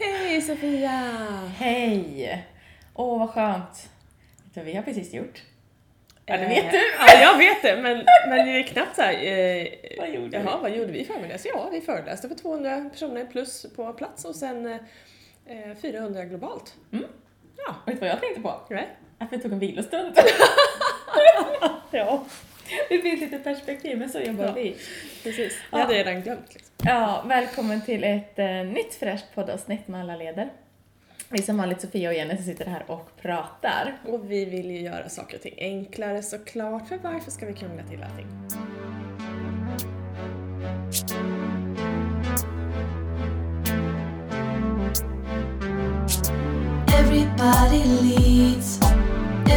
Hej Sofia! Hej! Åh, vad skönt. Vet du vad vi har precis gjort? Ja, det vet du. Ja, jag vet det, men, men det är knappt såhär... Eh, Vad gjorde jaha, vad gjorde vi i förmiddags? Ja, vi föreläste för 200 personer plus på plats och sen eh, 400 globalt. Mm. Ja, Vet du vad jag tänkte på? nej. Att vi tog en vilostund. Ja, Det finns lite perspektiv, men så jobbar Ja. vi. precis. Ja. Jag hade redan glömt liksom. Ja, välkommen till ett eh, nytt fräscht poddavsnitt med alla leder. Vi som vanligt Sofia och Jenny som sitter här och pratar. Och vi vill ju göra saker och ting enklare såklart, för varför ska vi krångla till allting? Everybody leads.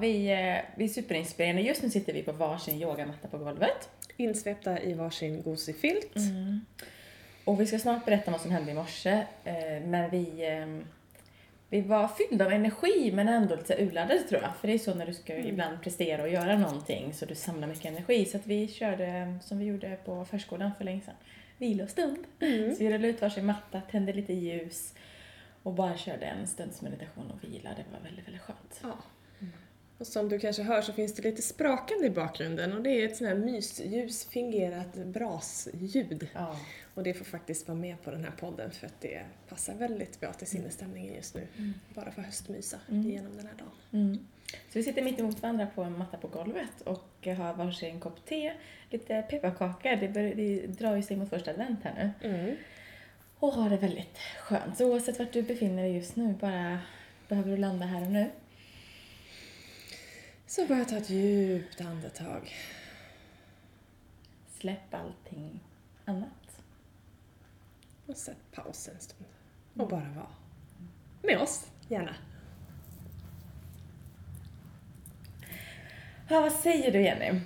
Vi, eh, vi är superinspirerade. Just nu sitter vi på varsin yogamatta på golvet. Insvepta i varsin gosig filt. Och vi ska snart berätta vad som hände i morse. Eh, men vi, eh, vi var fyllda av energi men ändå lite urladdade tror jag. För det är så när du ska ibland prestera och göra någonting så du samlar mycket energi. Så att vi körde som vi gjorde på förskolan för länge sedan. Vilostund. Så vi rullade ut varsin matta, tände lite ljus och bara körde en stunds meditation och vila. Det var väldigt, väldigt skönt. Ja. Och som du kanske hör så finns det lite sprakande i bakgrunden och det är ett sånt här mysljus fingerat brasljud. Ja. Och det får faktiskt vara med på den här podden för att det passar väldigt bra till sinnesstämningen just nu. Bara för höstmysa igenom den här dagen. Mm. Så vi sitter mitt emot varandra på en matta på golvet och har varsin kopp te, lite pepparkakor. Det, bör, det drar ju sig mot första advent här nu. Mm. Och har det väldigt skönt. Så oavsett vart du befinner dig just nu, bara behöver du landa här och nu. Så bara ta ett djupt andetag. Släpp allting annat. Och sätt paus en stund. Och bara vara. Med oss, gärna. Ja, vad säger du Jenny?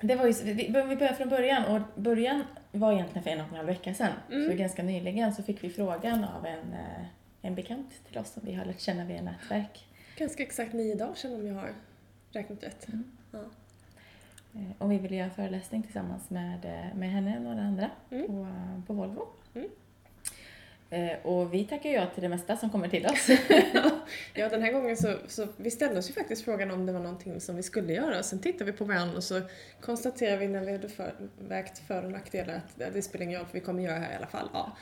Det var ju, vi, börjar från början och början var egentligen för en och en halv vecka sedan. Så ganska nyligen så fick vi frågan av en, eh, en bekant till oss som vi har lärt känna via nätverk. Ganska exakt nio dagar sedan om jag har räknat rätt. Ja. Eh, Om vi ville göra en föreläsning tillsammans med, eh, med henne och några andra Mm. på, på Volvo. Mm. Eh, Och vi tackar ja till det mesta som kommer till oss. Ja, den här gången så, så vi ställde oss ju faktiskt frågan om det var någonting som vi skulle göra. Sen tittade vi på varandra och så konstaterade vi när vi hade för, vägt för och nackdelar att det, det spelar ingen roll för vi kommer göra det här i alla fall. Ja.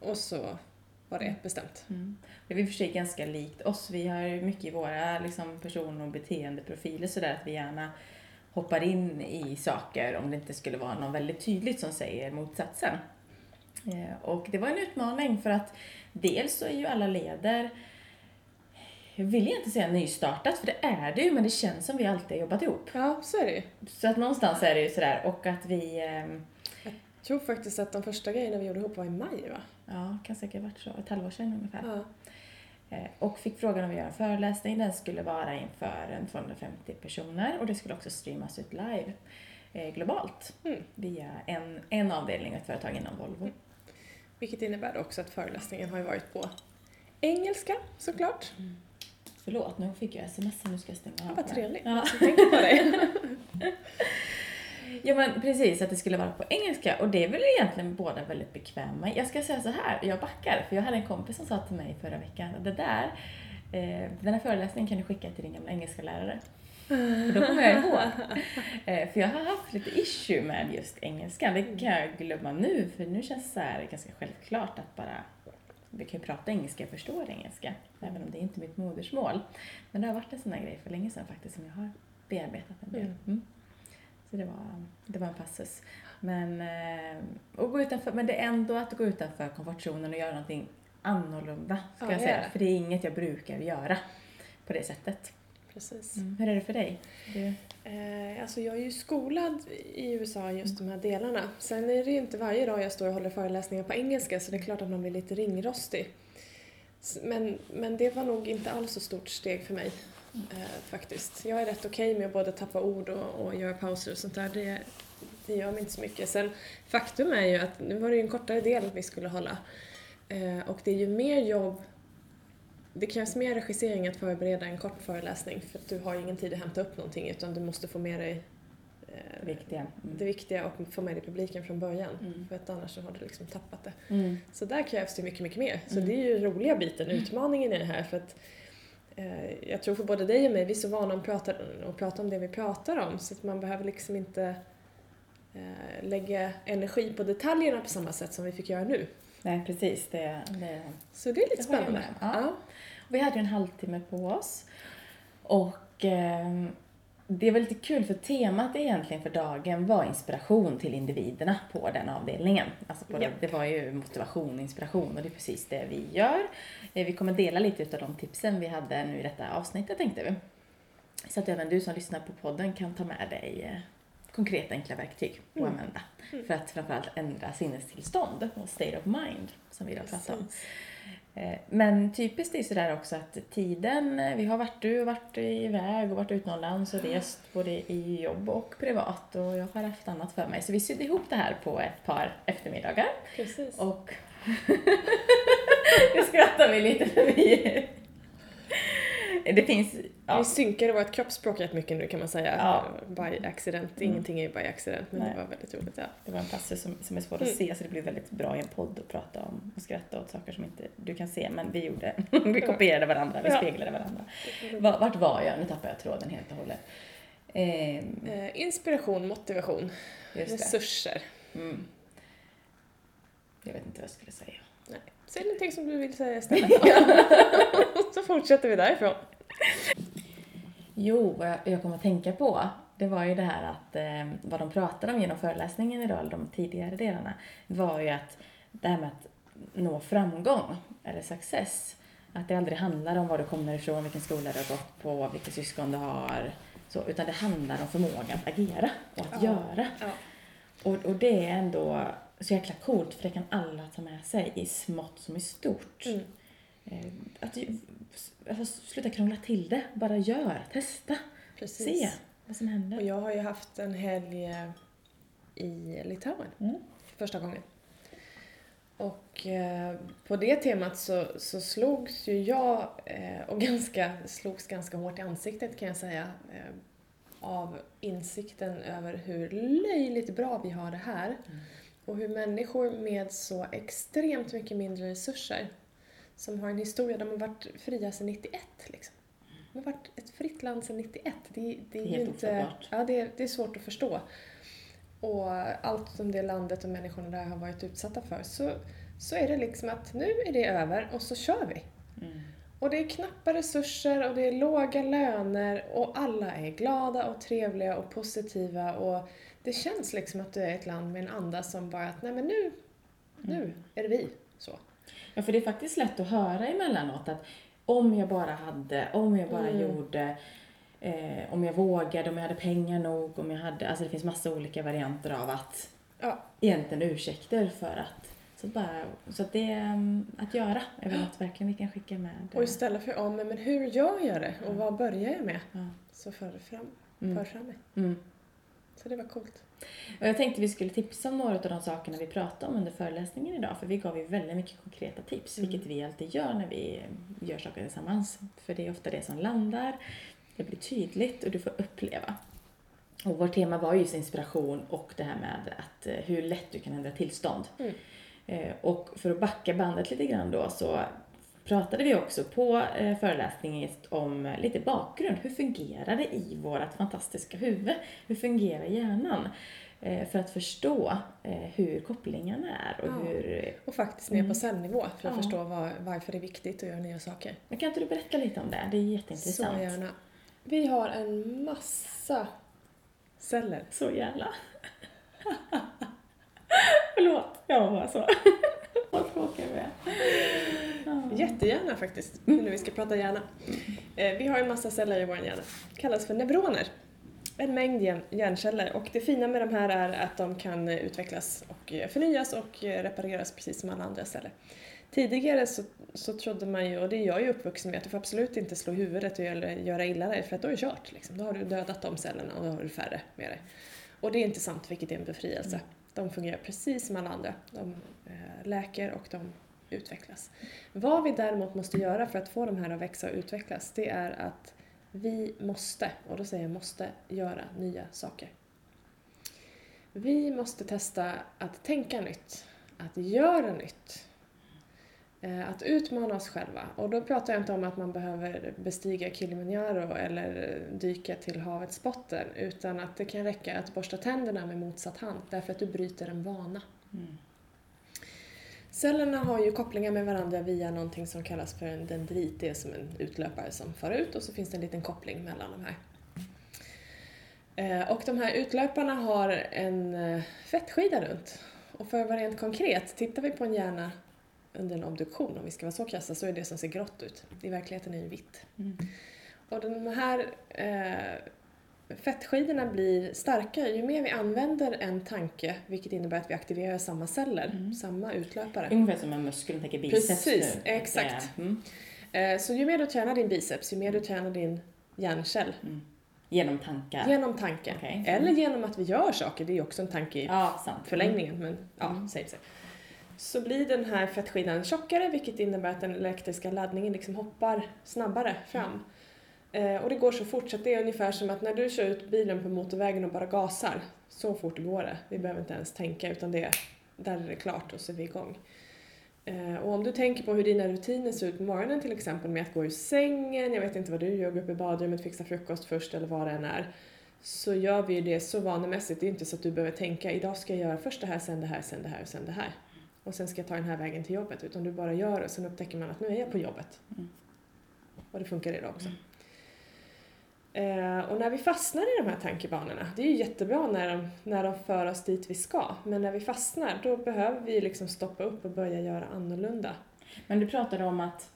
Och så var det bestämt. Mm. Det är i och för sig ganska likt oss. Vi har ju mycket i våra liksom, person och beteendeprofiler sådär att vi gärna hoppar in i saker om det inte skulle vara någon väldigt tydligt som säger motsatsen. Eh, Och det var en utmaning för att dels så är ju alla leder jag vill inte säga nystartat, för det är det ju, men det känns som vi alltid har jobbat ihop. Ja, så är det ju. Så att någonstans är det ju sådär, och att vi, ehm, Jag tror faktiskt att de första grejerna vi gjorde ihop var i maj va? Ja, kan säkert varit så, ett halvår sedan ungefär. Ja. Eh, Och fick frågan om att göra en föreläsning. Den skulle vara inför en 250 personer och det skulle också streamas ut live eh, globalt Mm. via en, en avdelning och ett företag inom Volvo. Vilket innebär också att föreläsningen har varit på engelska såklart. Förlåt, nu fick jag sms nu ska jag stänga av. Vad trevligt. Ja. Så tänkte på dig. ja men precis, att det skulle vara på engelska och det är väl egentligen båda väldigt bekväma. Jag ska säga så här, jag backar för jag hade en kompis som sa till mig förra veckan, det där, eh, den här föreläsningen kan du skicka till din gamla engelska lärare. Då kommer jag ihåg. Eh, för jag har haft lite issue med just engelskan. Det kan jag glömma nu, för nu känns det så ganska självklart att bara vi kan ju prata engelska, jag förstår engelska, även om det inte är mitt modersmål. Men det har varit en sån här grej för länge sedan faktiskt som jag har bearbetat en del. Mm. Mm. Så det var, det var en passus. Men, eh, och gå utanför, men det är ändå att gå utanför komfortzonen och göra någonting annorlunda, ska Ja, jag säga. det. För det är inget jag brukar göra på det sättet. Precis. Mm. Hur är det för dig? Du, Eh, alltså jag är ju skolad i USA just de här delarna. Sen är det ju inte varje dag jag står och håller föreläsningar på engelska så det är klart att man blir lite ringrostig. Men, men det var nog inte alls så stort steg för mig eh, faktiskt. Jag är rätt okej med att både tappa ord och, och göra pauser och sånt där. Det, det gör mig inte så mycket. Sen faktum är ju att nu var det ju en kortare del vi skulle hålla. Eh, och det är ju mer jobb det krävs mer regissering att förbereda en kort föreläsning för att du har ingen tid att hämta upp någonting utan du måste få med dig eh, viktiga. det viktiga och få med dig publiken från början. Mm. För att annars så har du liksom tappat det. Mm. Så där krävs det mycket, mycket mer. Så Mm. det är ju roliga biten, utmaningen i det här. För att, eh, jag tror för både dig och mig, vi är så vana att prata, att prata om det vi pratar om så att man behöver liksom inte eh, lägga energi på detaljerna på samma sätt som vi fick göra nu. Nej, precis. Det, det. Så det är lite Det spännande. Ja. Ja. Vi hade en halvtimme på oss. Och eh, det var lite kul för temat egentligen för dagen var inspiration till individerna på den avdelningen. Alltså på Ja. det, det var ju motivation och inspiration och det är precis det vi gör. Eh, Vi kommer dela lite utav de tipsen vi hade nu i detta avsnittet tänkte vi. Så att även du som lyssnar på podden kan ta med dig eh, konkreta enkla verktyg att Mm. använda. För att framförallt ändra sinnestillstånd och state of mind som vi idag pratar om. Eh, Men typiskt är sådär också att tiden, eh, vi har varit, du har varit iväg och varit utomlands och rest både i jobb och privat och jag har haft annat för mig. Så vi sydde ihop det här på ett par eftermiddagar Precis. och nu skrattar vi lite för vi... Det finns, ja, Vi synkade vårt kroppsspråk rätt mycket nu kan man säga. Ja. By accident. Mm. Ingenting är ju by accident men Nej. det var väldigt roligt. Ja. det var en passus som, som är svår att Mm. se så det blir väldigt bra i en podd att prata om och skratta åt saker som inte du kan se men vi gjorde, vi kopierade varandra, vi Ja. speglade varandra. Va- Vart var jag? Nu tappade jag tråden helt och hållet. Ehm, Eh, inspiration, motivation, resurser. Mm. Jag vet inte vad jag skulle säga. Nej. Säg någonting som du vill säga istället. Så fortsätter vi därifrån. Jo, vad jag, jag kommer att tänka på, det var ju det här att eh, vad de pratade om genom föreläsningen idag, eller de tidigare delarna, var ju att det här med att nå framgång, eller success, att det aldrig handlar om var du kommer ifrån, vilken skola du har gått på, vilka syskon du har, så, utan det handlar om förmågan att agera och att Ja. göra. Ja. Och, och det är ändå så jäkla coolt, för det kan alla ta med sig i smått som i stort. Mm. Eh, Att, alltså, sluta krångla till det, bara gör, testa, Precis. se vad som händer. Och jag har ju haft en helg eh, i Litauen Mm. första gången. Och eh, på det temat så, så slogs ju jag eh, och ganska, slogs ganska hårt i ansiktet kan jag säga eh, av insikten över hur löjligt bra vi har det här. Och hur människor med så extremt mycket mindre resurser som har en historia, de har varit fria sedan 91 liksom. De har varit ett fritt land sedan 91. Det, det är Helt inte... ofattbart. Ja, det, är- det är svårt att förstå. Och allt som det landet och människorna där har varit utsatta för så, så är det liksom att nu är det över och så kör vi. Mm. Och det är knappa resurser och det är låga löner och alla är glada och trevliga och positiva och det känns liksom att du är ett land med en anda som bara att nej men nu, nu är det vi. Så. Ja, för det är faktiskt lätt att höra emellanåt att om jag bara hade, om jag bara Mm. gjorde, eh, om jag vågade, om jag hade pengar nog, om jag hade, alltså det finns massa olika varianter av att Ja, egentligen ursäkter för att, så att bara, så att det um, att göra är väl något verkligen vi kan skicka med. och istället för om, men hur gör jag det och vad börjar jag med? Ja. Så för fram, Mm. för fram mig. Mm. Så det var coolt. Och jag tänkte vi skulle tipsa om några av de sakerna vi pratade om under föreläsningen idag, för vi gav ju väldigt mycket konkreta tips, Mm. vilket vi alltid gör när vi gör saker tillsammans. För det är ofta det som landar, det blir tydligt och du får uppleva. Och vårt tema var just inspiration och det här med att eh, hur lätt du kan ändra tillstånd. Mm. Eh, Och för att backa bandet lite grann då så pratade vi också på eh, föreläsningen om eh, lite bakgrund. Hur fungerar det i vårt fantastiska huvud? Hur fungerar hjärnan? Eh, För att förstå hur kopplingarna är och Ja. hur... Och faktiskt ner Mm. på cellnivå för att Ja. förstå var, varför det är viktigt att göra nya saker. Men kan inte du berätta lite om det? Det är jätteintressant. Så gärna. Vi har en massa celler. Så gärna. Förlåt, jag var så. Vad tråkiga vi är. Jättegärna faktiskt, nu vi ska prata hjärna. Eh, vi har en massa celler i vår hjärna. kallas för neuroner. En mängd hjärnceller och det fina med de här är att de kan utvecklas och eh, förnyas och eh, repareras precis som alla andra celler. Tidigare så, så trodde man ju, och det är jag ju uppvuxen med, att du får absolut inte slå huvudet eller göra illa dig för att då är det kört. Liksom. Då har du dödat de cellerna och då har du färre med dig. Och det är inte sant, vilket är en befrielse. De fungerar precis som alla andra. De eh, läker och de utvecklas. Vad vi däremot måste göra för att få de här att växa och utvecklas, det är att vi måste, och då säger jag måste, göra nya saker. Vi måste testa att tänka nytt, att göra nytt, att utmana oss själva. Och då pratar jag inte om att man behöver bestiga Kilimanjaro eller dyka till havets botten, utan att det kan räcka att borsta tänderna med motsatt hand, därför att du bryter en vana. Mm. Cellerna har ju kopplingar med varandra via någonting som kallas för en dendrit. Det är som en utlöpare som far ut och så finns det en liten koppling mellan de här. Eh, Och de här utlöparna har en eh, fettskida runt. Och för att vara rent konkret, tittar vi på en hjärna under en obduktion, om vi ska vara så krassa, så är det som ser grått ut. I verkligheten är det vitt. Mm. Och de här eh, fettskidorna blir starkare ju mer vi använder en tanke, vilket innebär att vi aktiverar samma celler, Mm. samma utlöpare. Ungefär som en muskel, tänker biceps Precis, nu. exakt. Mm. Eh, Så ju mer du tränar din biceps, ju mer du tränar din hjärncell. Genom tankar. Genom tanke. Okej. Eller genom att vi gör saker, det är ju också en tanke i Ja, sant. förlängningen, men ja, Mm. säg sig. Så blir den här fettskidan tjockare, vilket innebär att den elektriska laddningen liksom hoppar snabbare fram. Eh, och det går så fort, så det är ungefär som att när du kör ut bilen på motorvägen och bara gasar, så fort går det. Vi behöver inte ens tänka, utan det, där är det klart och så är vi igång. Eh, och om du tänker på hur dina rutiner ser ut på morgonen till exempel med att gå ur sängen, jag vet inte vad du gör, gå upp i badrummet, fixa frukost först eller vad det än är. Så gör vi det så vanemässigt, det är inte så att du behöver tänka idag ska jag göra först det här, sen det här, sen det här och sen det här. Och sen ska jag ta den här vägen till jobbet, utan du bara gör och sen upptäcker man att nu är jag på jobbet. Mm. Och det funkar idag också. Eh, och när vi fastnar i de här tankebanorna, det är ju jättebra när de, när de för oss dit vi ska, men när vi fastnar då behöver vi liksom stoppa upp och börja göra annorlunda. Men du pratade om att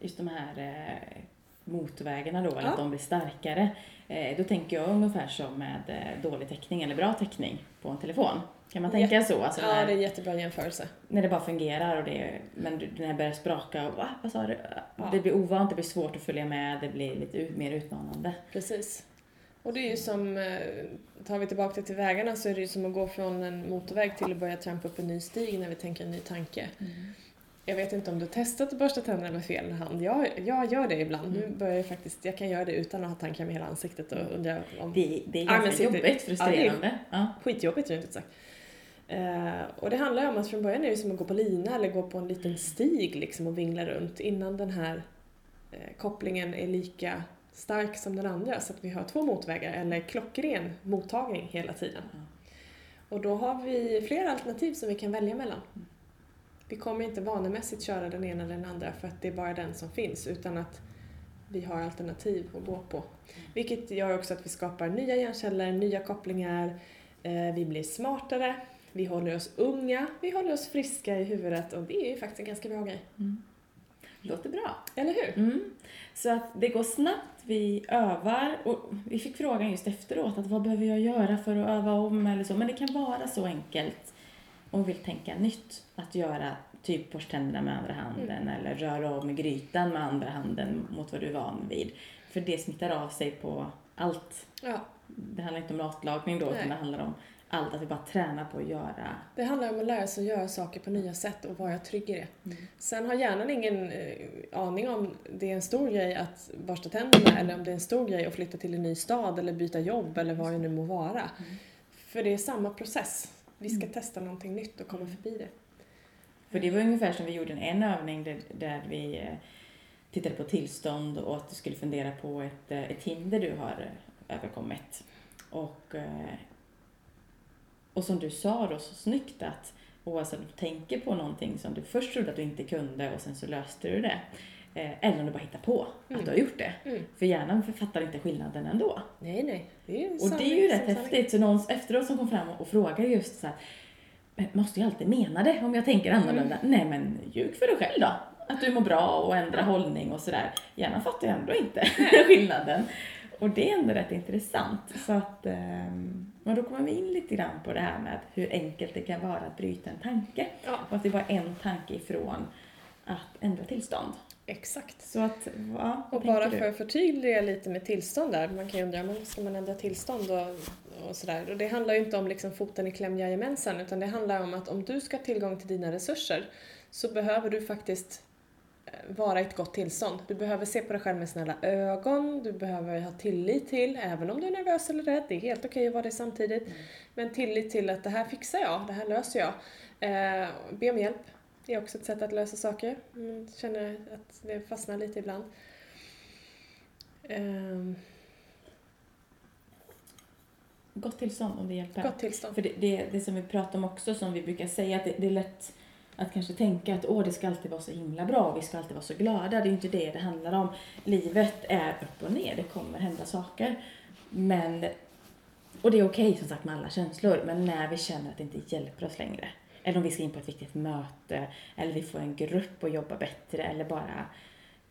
just de här eh, motorvägarna då, Ja. att de blir starkare. Eh, då tänker jag ungefär som med eh, dålig täckning eller bra täckning på en telefon. Kan man tänka så? Alltså Ja, när, det är en jättebra jämförelse. när det bara fungerar och det, men du- när det börjar spraka och va, vad sa du? Ja. Det blir ovant, det blir svårt att följa med, det blir lite mer utmanande. Precis. Och det är ju som, eh, tar vi tillbaka det till vägarna så är det ju som att gå från en motorväg till att börja trampa upp en ny stig när vi tänker en ny tanke. Jag vet inte om du har testat att borsta tänderna med fel hand. Jag, jag gör det ibland. Nu Mm. börjar jag faktiskt, jag kan göra det utan att ha tandkräm i hela ansiktet och undra om... Det, det är men ganska jobbigt, frustrerande. Ja, Skitjobbigt rent ut sagt. Eh, och det handlar ju om att från början är det som att gå på lina eller gå på en liten stig liksom och vingla runt innan den här eh, kopplingen är lika stark som den andra så att vi har två motvägar eller klockren mottagning hela tiden. Ja. Och då har vi flera alternativ som vi kan välja mellan. Vi kommer inte vanemässigt köra den ena eller den andra för att det är bara den som finns utan att vi har alternativ att gå på. Vilket gör också att vi skapar nya hjärnceller, nya kopplingar, eh, vi blir smartare, vi håller oss unga, vi håller oss friska i huvudet och det är ju faktiskt en ganska bra grej. låter bra. Eller hur? Mm. Så att det går snabbt, vi övar och vi fick frågan just efteråt att vad behöver jag göra för att öva om eller så. Men det kan vara så enkelt om vi vill tänka nytt. Att göra typ borsta tänderna med andra handen eller röra om grytan med andra handen mot vad du är van vid. För det smittar av sig på allt. Ja, Det handlar inte om matlagning då Nej. utan det handlar om allt. Att vi bara tränar på att göra. det handlar om att lära sig att göra saker på nya sätt och vara trygg i det. Mm. Sen har hjärnan ingen eh, aning om det är en stor grej att borsta tänderna eller om det är en stor grej att flytta till en ny stad eller byta jobb eller vad det nu må vara. För det är samma process. Vi ska testa någonting nytt och komma förbi det. För det var ungefär som vi gjorde en, en övning där, där vi eh, tittade på tillstånd och att du skulle fundera på ett, eh, ett hinder du har överkommit. Och, och som du sa då så snyggt att oavsett om du tänker på någonting som du först trodde att du inte kunde och sen så löste du det. eh, Eller om du bara hittar på Mm. att du har gjort det. Mm. För hjärnan fattar inte skillnaden ändå. Nej, nej. Det Och sanning det är ju rätt sanning. häftigt. Så någon efteråt som kom fram och frågade just så här, måste jag alltid mena det om jag tänker annorlunda? Nej men ljug för dig själv då. Att du mår bra och ändra hållning och sådär. Hjärnan fattar ju ändå inte skillnaden. Och det är ändå rätt intressant. Så att, ehm, och då kommer vi in lite grann på det här med hur enkelt det kan vara att bryta en tanke. Ja. Och att det bara en tanke ifrån att ändra tillstånd. Exakt. Så att, ja, Och bara för att förtydliga lite med tillstånd där, man kan ju undra, men ska man ändra tillstånd och, och sådär? Och det handlar ju inte om liksom foten i kläm, jajamensan, utan det handlar om att om du ska ha tillgång till dina resurser så behöver du faktiskt vara i ett gott tillstånd. Du behöver se på dig själv med snälla ögon, du behöver ha tillit till, även om du är nervös eller rädd, det är helt okej att vara det samtidigt, men tillit till att det här fixar jag, det här löser jag. Eh, be om hjälp, det är också ett sätt att lösa saker. Man känner att det fastnar lite ibland. Ehm, Gott tillstånd om det hjälper. gott tillstånd. För det, det, det som vi pratar om också, som vi brukar säga, att det, det är lätt att kanske tänka att åh, det ska alltid vara så himla bra och vi ska alltid vara så glada. Det är ju inte det det handlar om. Livet är upp och ner, det kommer hända saker. Men, och det är okej som sagt med alla känslor, men när vi känner att det inte hjälper oss längre. Eller om vi ska in på ett viktigt möte, eller vi får en grupp och jobba bättre, eller bara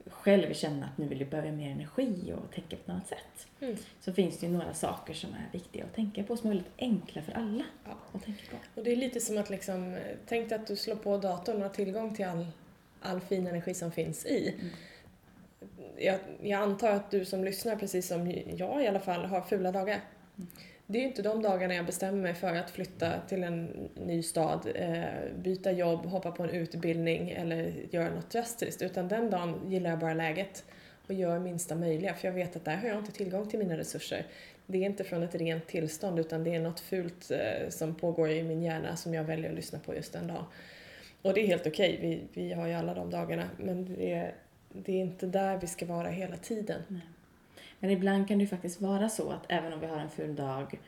själv känna att nu vill jag behöva mer energi och tänka på ett annat sätt. Mm. Så finns det ju några saker som är viktiga att tänka på, som är väldigt enkla för alla Ja. att tänka på. Och det är lite som att liksom, tänk dig att du slår på datorn och har tillgång till all, all fin energi som finns i. Mm. Jag, jag antar att du som lyssnar, precis som jag i alla fall, har fula dagar. Mm. Det är ju inte de dagarna jag bestämmer mig för att flytta till en ny stad, eh, byta jobb, hoppa på en utbildning eller göra något drastiskt. Utan den dagen gillar jag bara läget och gör minsta möjliga. För jag vet att där har jag inte tillgång till mina resurser. Det är inte från ett rent tillstånd utan det är något fult eh, som pågår i min hjärna som jag väljer att lyssna på just den dagen. Och det är helt okej, vi, vi har ju alla de dagarna. Men det är, det är inte där vi ska vara hela tiden. Men ibland kan det ju faktiskt vara så att även om vi har en full dag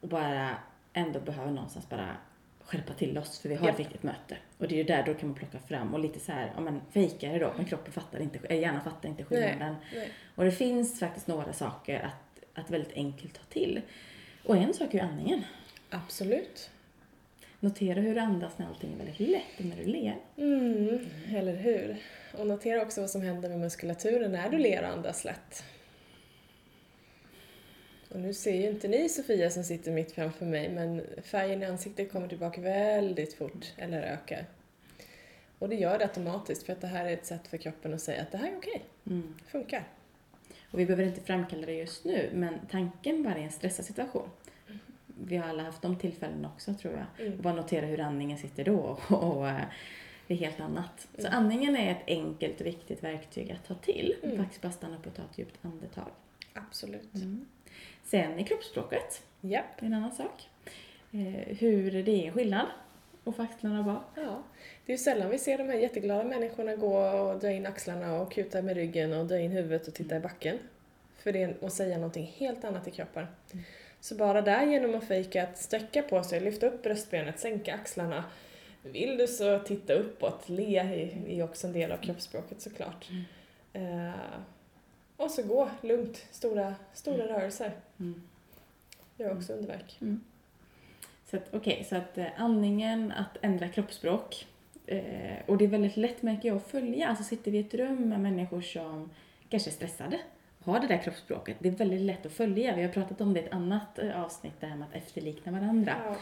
och bara ändå behöver någonstans bara skärpa till oss för vi har ett Ja. viktigt möte. Och det är ju där då kan man plocka fram och lite så här, ja men fejka det då, men kroppen fattar inte, äh, hjärnan fattar inte skillnaden. Nej. Och det finns faktiskt några saker att, att väldigt enkelt ta till. Och en sak är ju andningen. Absolut. Notera hur du andas när allting är väldigt lätt och när du ler. Mm, eller hur? Och notera också vad som händer med muskulaturen när du ler och andas lätt. Och nu ser ju inte ni Sofia som sitter mitt framför mig, men färgen i ansiktet kommer tillbaka väldigt fort, eller ökar. Och det gör det automatiskt, för att det här är ett sätt för kroppen att säga att det här är okej, Mm. det funkar. Och vi behöver inte framkalla det just nu, men tanken bara i en stressad situation. Vi har alla haft de tillfällena också tror jag. Mm. Och bara notera hur andningen sitter då och, och eh, det är helt annat. Så Mm. andningen är ett enkelt och viktigt verktyg att ta till. Mm. Faktiskt bara stanna upp och ta ett djupt andetag. Absolut. Sen i kroppsspråket, är en annan sak. Eh, hur det är en skillnad och axlarna bak. Ja, det är ju sällan vi ser de här jätteglada människorna gå och dra in axlarna och kuta med ryggen och dra in huvudet och titta i backen. För det är att säga någonting helt annat i kroppen. Så bara där genom att fejka att sträcka på sig, lyfta upp bröstbenet, sänka axlarna. Vill du så titta uppåt, le är- är också en del av kroppsspråket såklart. Eh, och så gå lugnt, stora, stora rörelser. Mm. Gör också underverk. Så att, okej, så att eh, andningen, att ändra kroppsspråk. Eh, och det är väldigt lätt märker jag att följa. Alltså sitter vi i ett rum med människor som kanske är stressade, har det där kroppsspråket. Det är väldigt lätt att följa. Vi har pratat om det i ett annat eh, avsnitt, det här med att efterlikna varandra. Ja.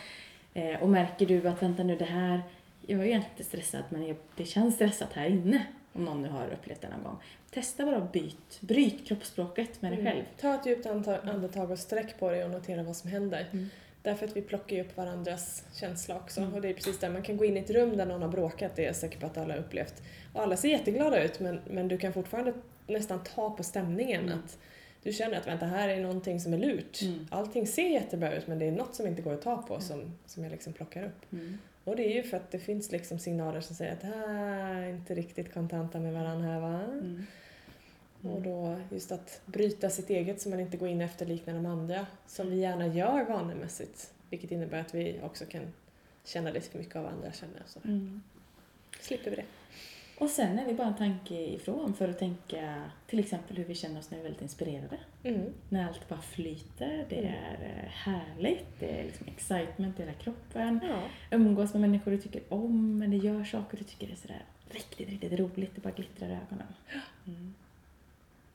Eh, och märker du att vänta nu det här, jag är egentligen inte stressad men jag, det känns stressat här inne. Om någon nu har upplevt det någon gång. Testa bara byt, bryt kroppsspråket med dig Mm. själv. Ta ett djupt andetag och sträck på dig och notera vad som händer. Mm. Därför att vi plockar ju upp varandras känsla också. Mm. Och det är precis där, man kan gå in i ett rum där någon har bråkat, det är jag säker på att alla har upplevt. Och alla ser jätteglada ut men, men du kan fortfarande nästan ta på stämningen. Mm. Att du känner att vänta, här är någonting som är lurt. Mm. Allting ser jättebra ut men det är något som inte går att ta på som, som jag liksom plockar upp. Mm. Och det är ju för att det finns liksom signaler som säger att här är inte riktigt kontanta med varandra här va? Mm. Och då just att bryta sitt eget så man inte går in och efterliknar de andra som vi gärna gör vanemässigt. Vilket innebär att vi också kan känna lite för mycket av andra känner. Så Mm. slipper vi det. Och sen är vi bara en tanke ifrån för att tänka till exempel hur vi känner oss när vi är väldigt inspirerade. Mm. När allt bara flyter, det är eh, härligt, det är liksom excitement i hela kroppen. Ja. Umgås med människor du tycker om, men det gör saker du tycker är sådär riktigt, riktigt roligt, det bara glittrar i ögonen. Mm.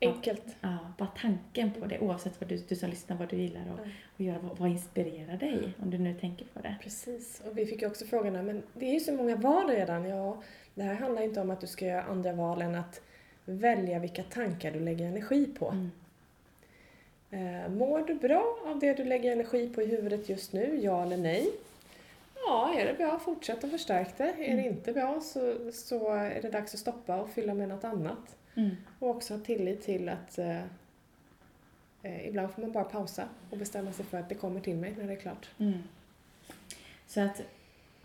Enkelt. Ja, bara tanken på det, oavsett vad du, du som lyssnar, vad du gillar och, Ja. och göra, vad, vad inspirerar dig, om du nu tänker på det. Precis, och vi fick ju också frågorna, men det är ju så många val redan. Ja, det här handlar inte om att du ska göra andra val än att välja vilka tankar du lägger energi på. Mm. Eh, mår du bra av det du lägger energi på i huvudet just nu? Ja eller nej? Ja, är det bra, fortsätt att förstärka det. Är det inte bra så, så är det dags att stoppa och fylla med något annat. Mm. Och också ha tillit till att eh, eh, ibland får man bara pausa och bestämma sig för att det kommer till mig när det är klart. Mm. Så att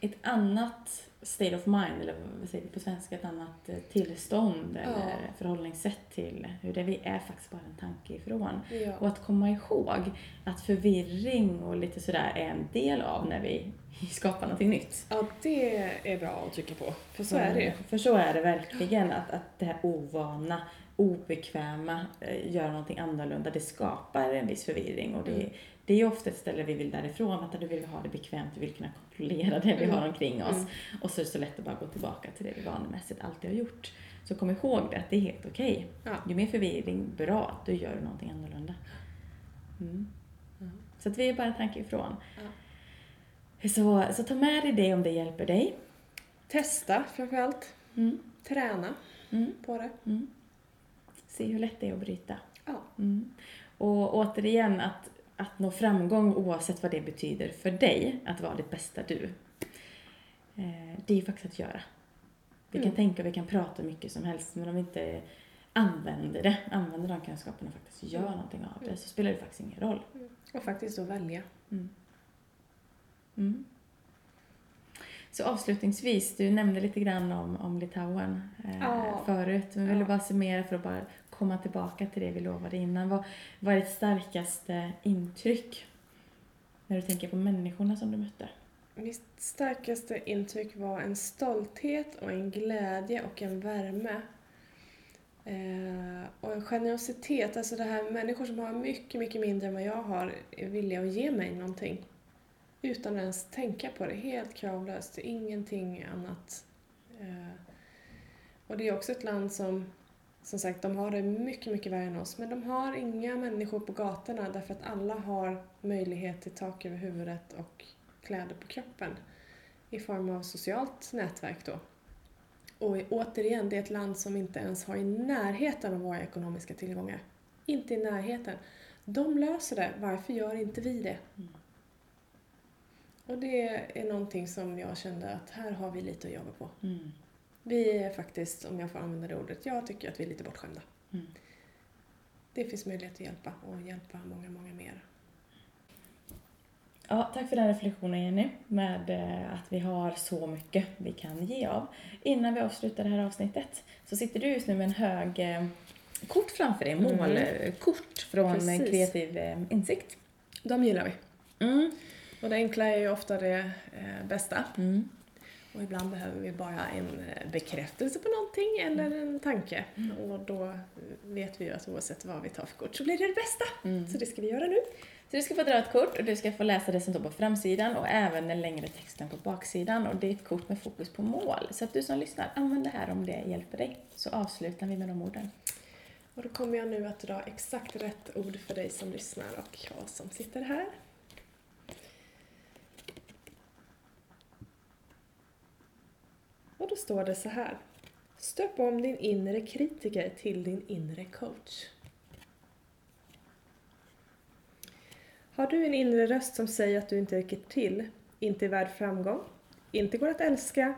ett annat state of mind, eller vad säger vi på svenska, ett annat eh, tillstånd eller förhållningssätt till hur det vi är faktiskt bara en tanke ifrån. Ja. Och att komma ihåg att förvirring och lite sådär är en del av när vi skapar någonting nytt. ja, det är bra att trycka på. För så är det. För så är det verkligen, att, att det här ovana, obekväma, eh, göra någonting annorlunda, det skapar en viss förvirring. Och det, Mm. det är ju ofta ett ställe vi vill därifrån, att du vill ha det bekvämt, du vill kunna kontrollera det vi Mm. har omkring oss. Mm. Och så är det så lätt att bara gå tillbaka till det vi vanemässigt alltid har gjort. Så kom ihåg det, att det är helt okej. Ja. Ju mer förvirring, bra, då gör du någonting annorlunda. Mm. Ja. Så att vi är bara en tanke ifrån. Ja. Så, så ta med dig det om det hjälper dig. Testa framförallt. Mm. Träna Mm. på det. Mm. Se hur lätt det är att bryta. Ja. Mm. Och återigen, att, att nå framgång oavsett vad det betyder för dig, att vara ditt bästa du. Eh, det är ju faktiskt att göra. Vi kan Mm. tänka och vi kan prata hur mycket som helst, men om vi inte använder det, använder de kunskaperna och faktiskt gör någonting av det, så spelar det faktiskt ingen roll. Och faktiskt då välja. Mm. Mm. Så avslutningsvis, du nämnde lite grann om, om Litauen eh, Ja. förut. Men vill du Ja. bara summera för att bara komma tillbaka till det vi lovade innan. Vad, vad är ditt starkaste intryck när du tänker på människorna som du mötte? Mitt starkaste intryck var en stolthet och en glädje och en värme. Eh, och en generositet, alltså det här människor som har mycket, mycket mindre än vad jag har är villiga att ge mig någonting. Utan att ens tänka på det, helt kravlöst, ingenting annat. Eh, och det är också ett land som, som sagt, de har det mycket, mycket värre än oss. Men de har inga människor på gatorna därför att alla har möjlighet till tak över huvudet och kläder på kroppen i form av socialt nätverk då. Och återigen, det är ett land som inte ens har i närheten av våra ekonomiska tillgångar. Inte i närheten. De löser det, varför gör inte vi det? Mm. Och det är någonting som jag kände att här har vi lite att jobba på. Mm. Vi är faktiskt, om jag får använda det ordet, jag tycker att vi är lite bortskämda. Mm. Det finns möjlighet att hjälpa och hjälpa många, många mer. Ja, tack för den reflektionen Jenny, med eh, att vi har så mycket vi kan ge av. Innan vi avslutar det här avsnittet så sitter du just nu med en hög eh, kort framför dig, Mm. målkort från eh, Precis. Kreativ Insikt. De gillar vi. Mm. Och det enkla är ju ofta det bästa. Mm. Och ibland behöver vi bara en eh, bekräftelse på någonting eller en tanke. Och då vet vi ju att oavsett vad vi tar för kort så blir det det bästa. Mm. Så det ska vi göra nu. Så du ska få dra ett kort och du ska få läsa det som står på framsidan och även den längre texten på baksidan. Och det är ett kort med fokus på mål. Så att du som lyssnar, använd det här om det hjälper dig. Så avslutar vi med de orden. Och då kommer jag nu att dra exakt rätt ord för dig som lyssnar och jag som sitter här. Och då står det så här. Stöp om din inre kritiker till din inre coach. Har du en inre röst som säger att du inte räcker till, inte är värd framgång, inte går att älska,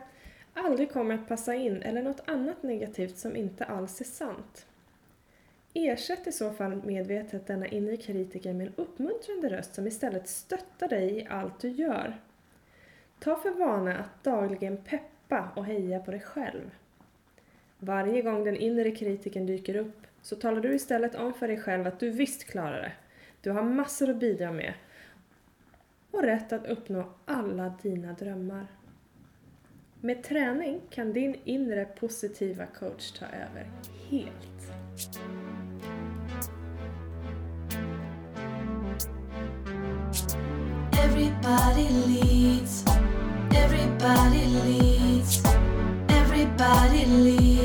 aldrig kommer att passa in eller något annat negativt som inte alls är sant? Ersätt i så fall medvetet denna inre kritiker med en uppmuntrande röst som istället stöttar dig i allt du gör. Ta för vana att dagligen peppa klappa och heja på dig själv. Varje gång den inre kritiken dyker upp så talar du istället om för dig själv att du visst klarar det. Du har massor att bidra med och rätt att uppnå alla dina drömmar. Med träning kan din inre positiva coach ta över helt. Everybody leads. Everybody leads. body leave.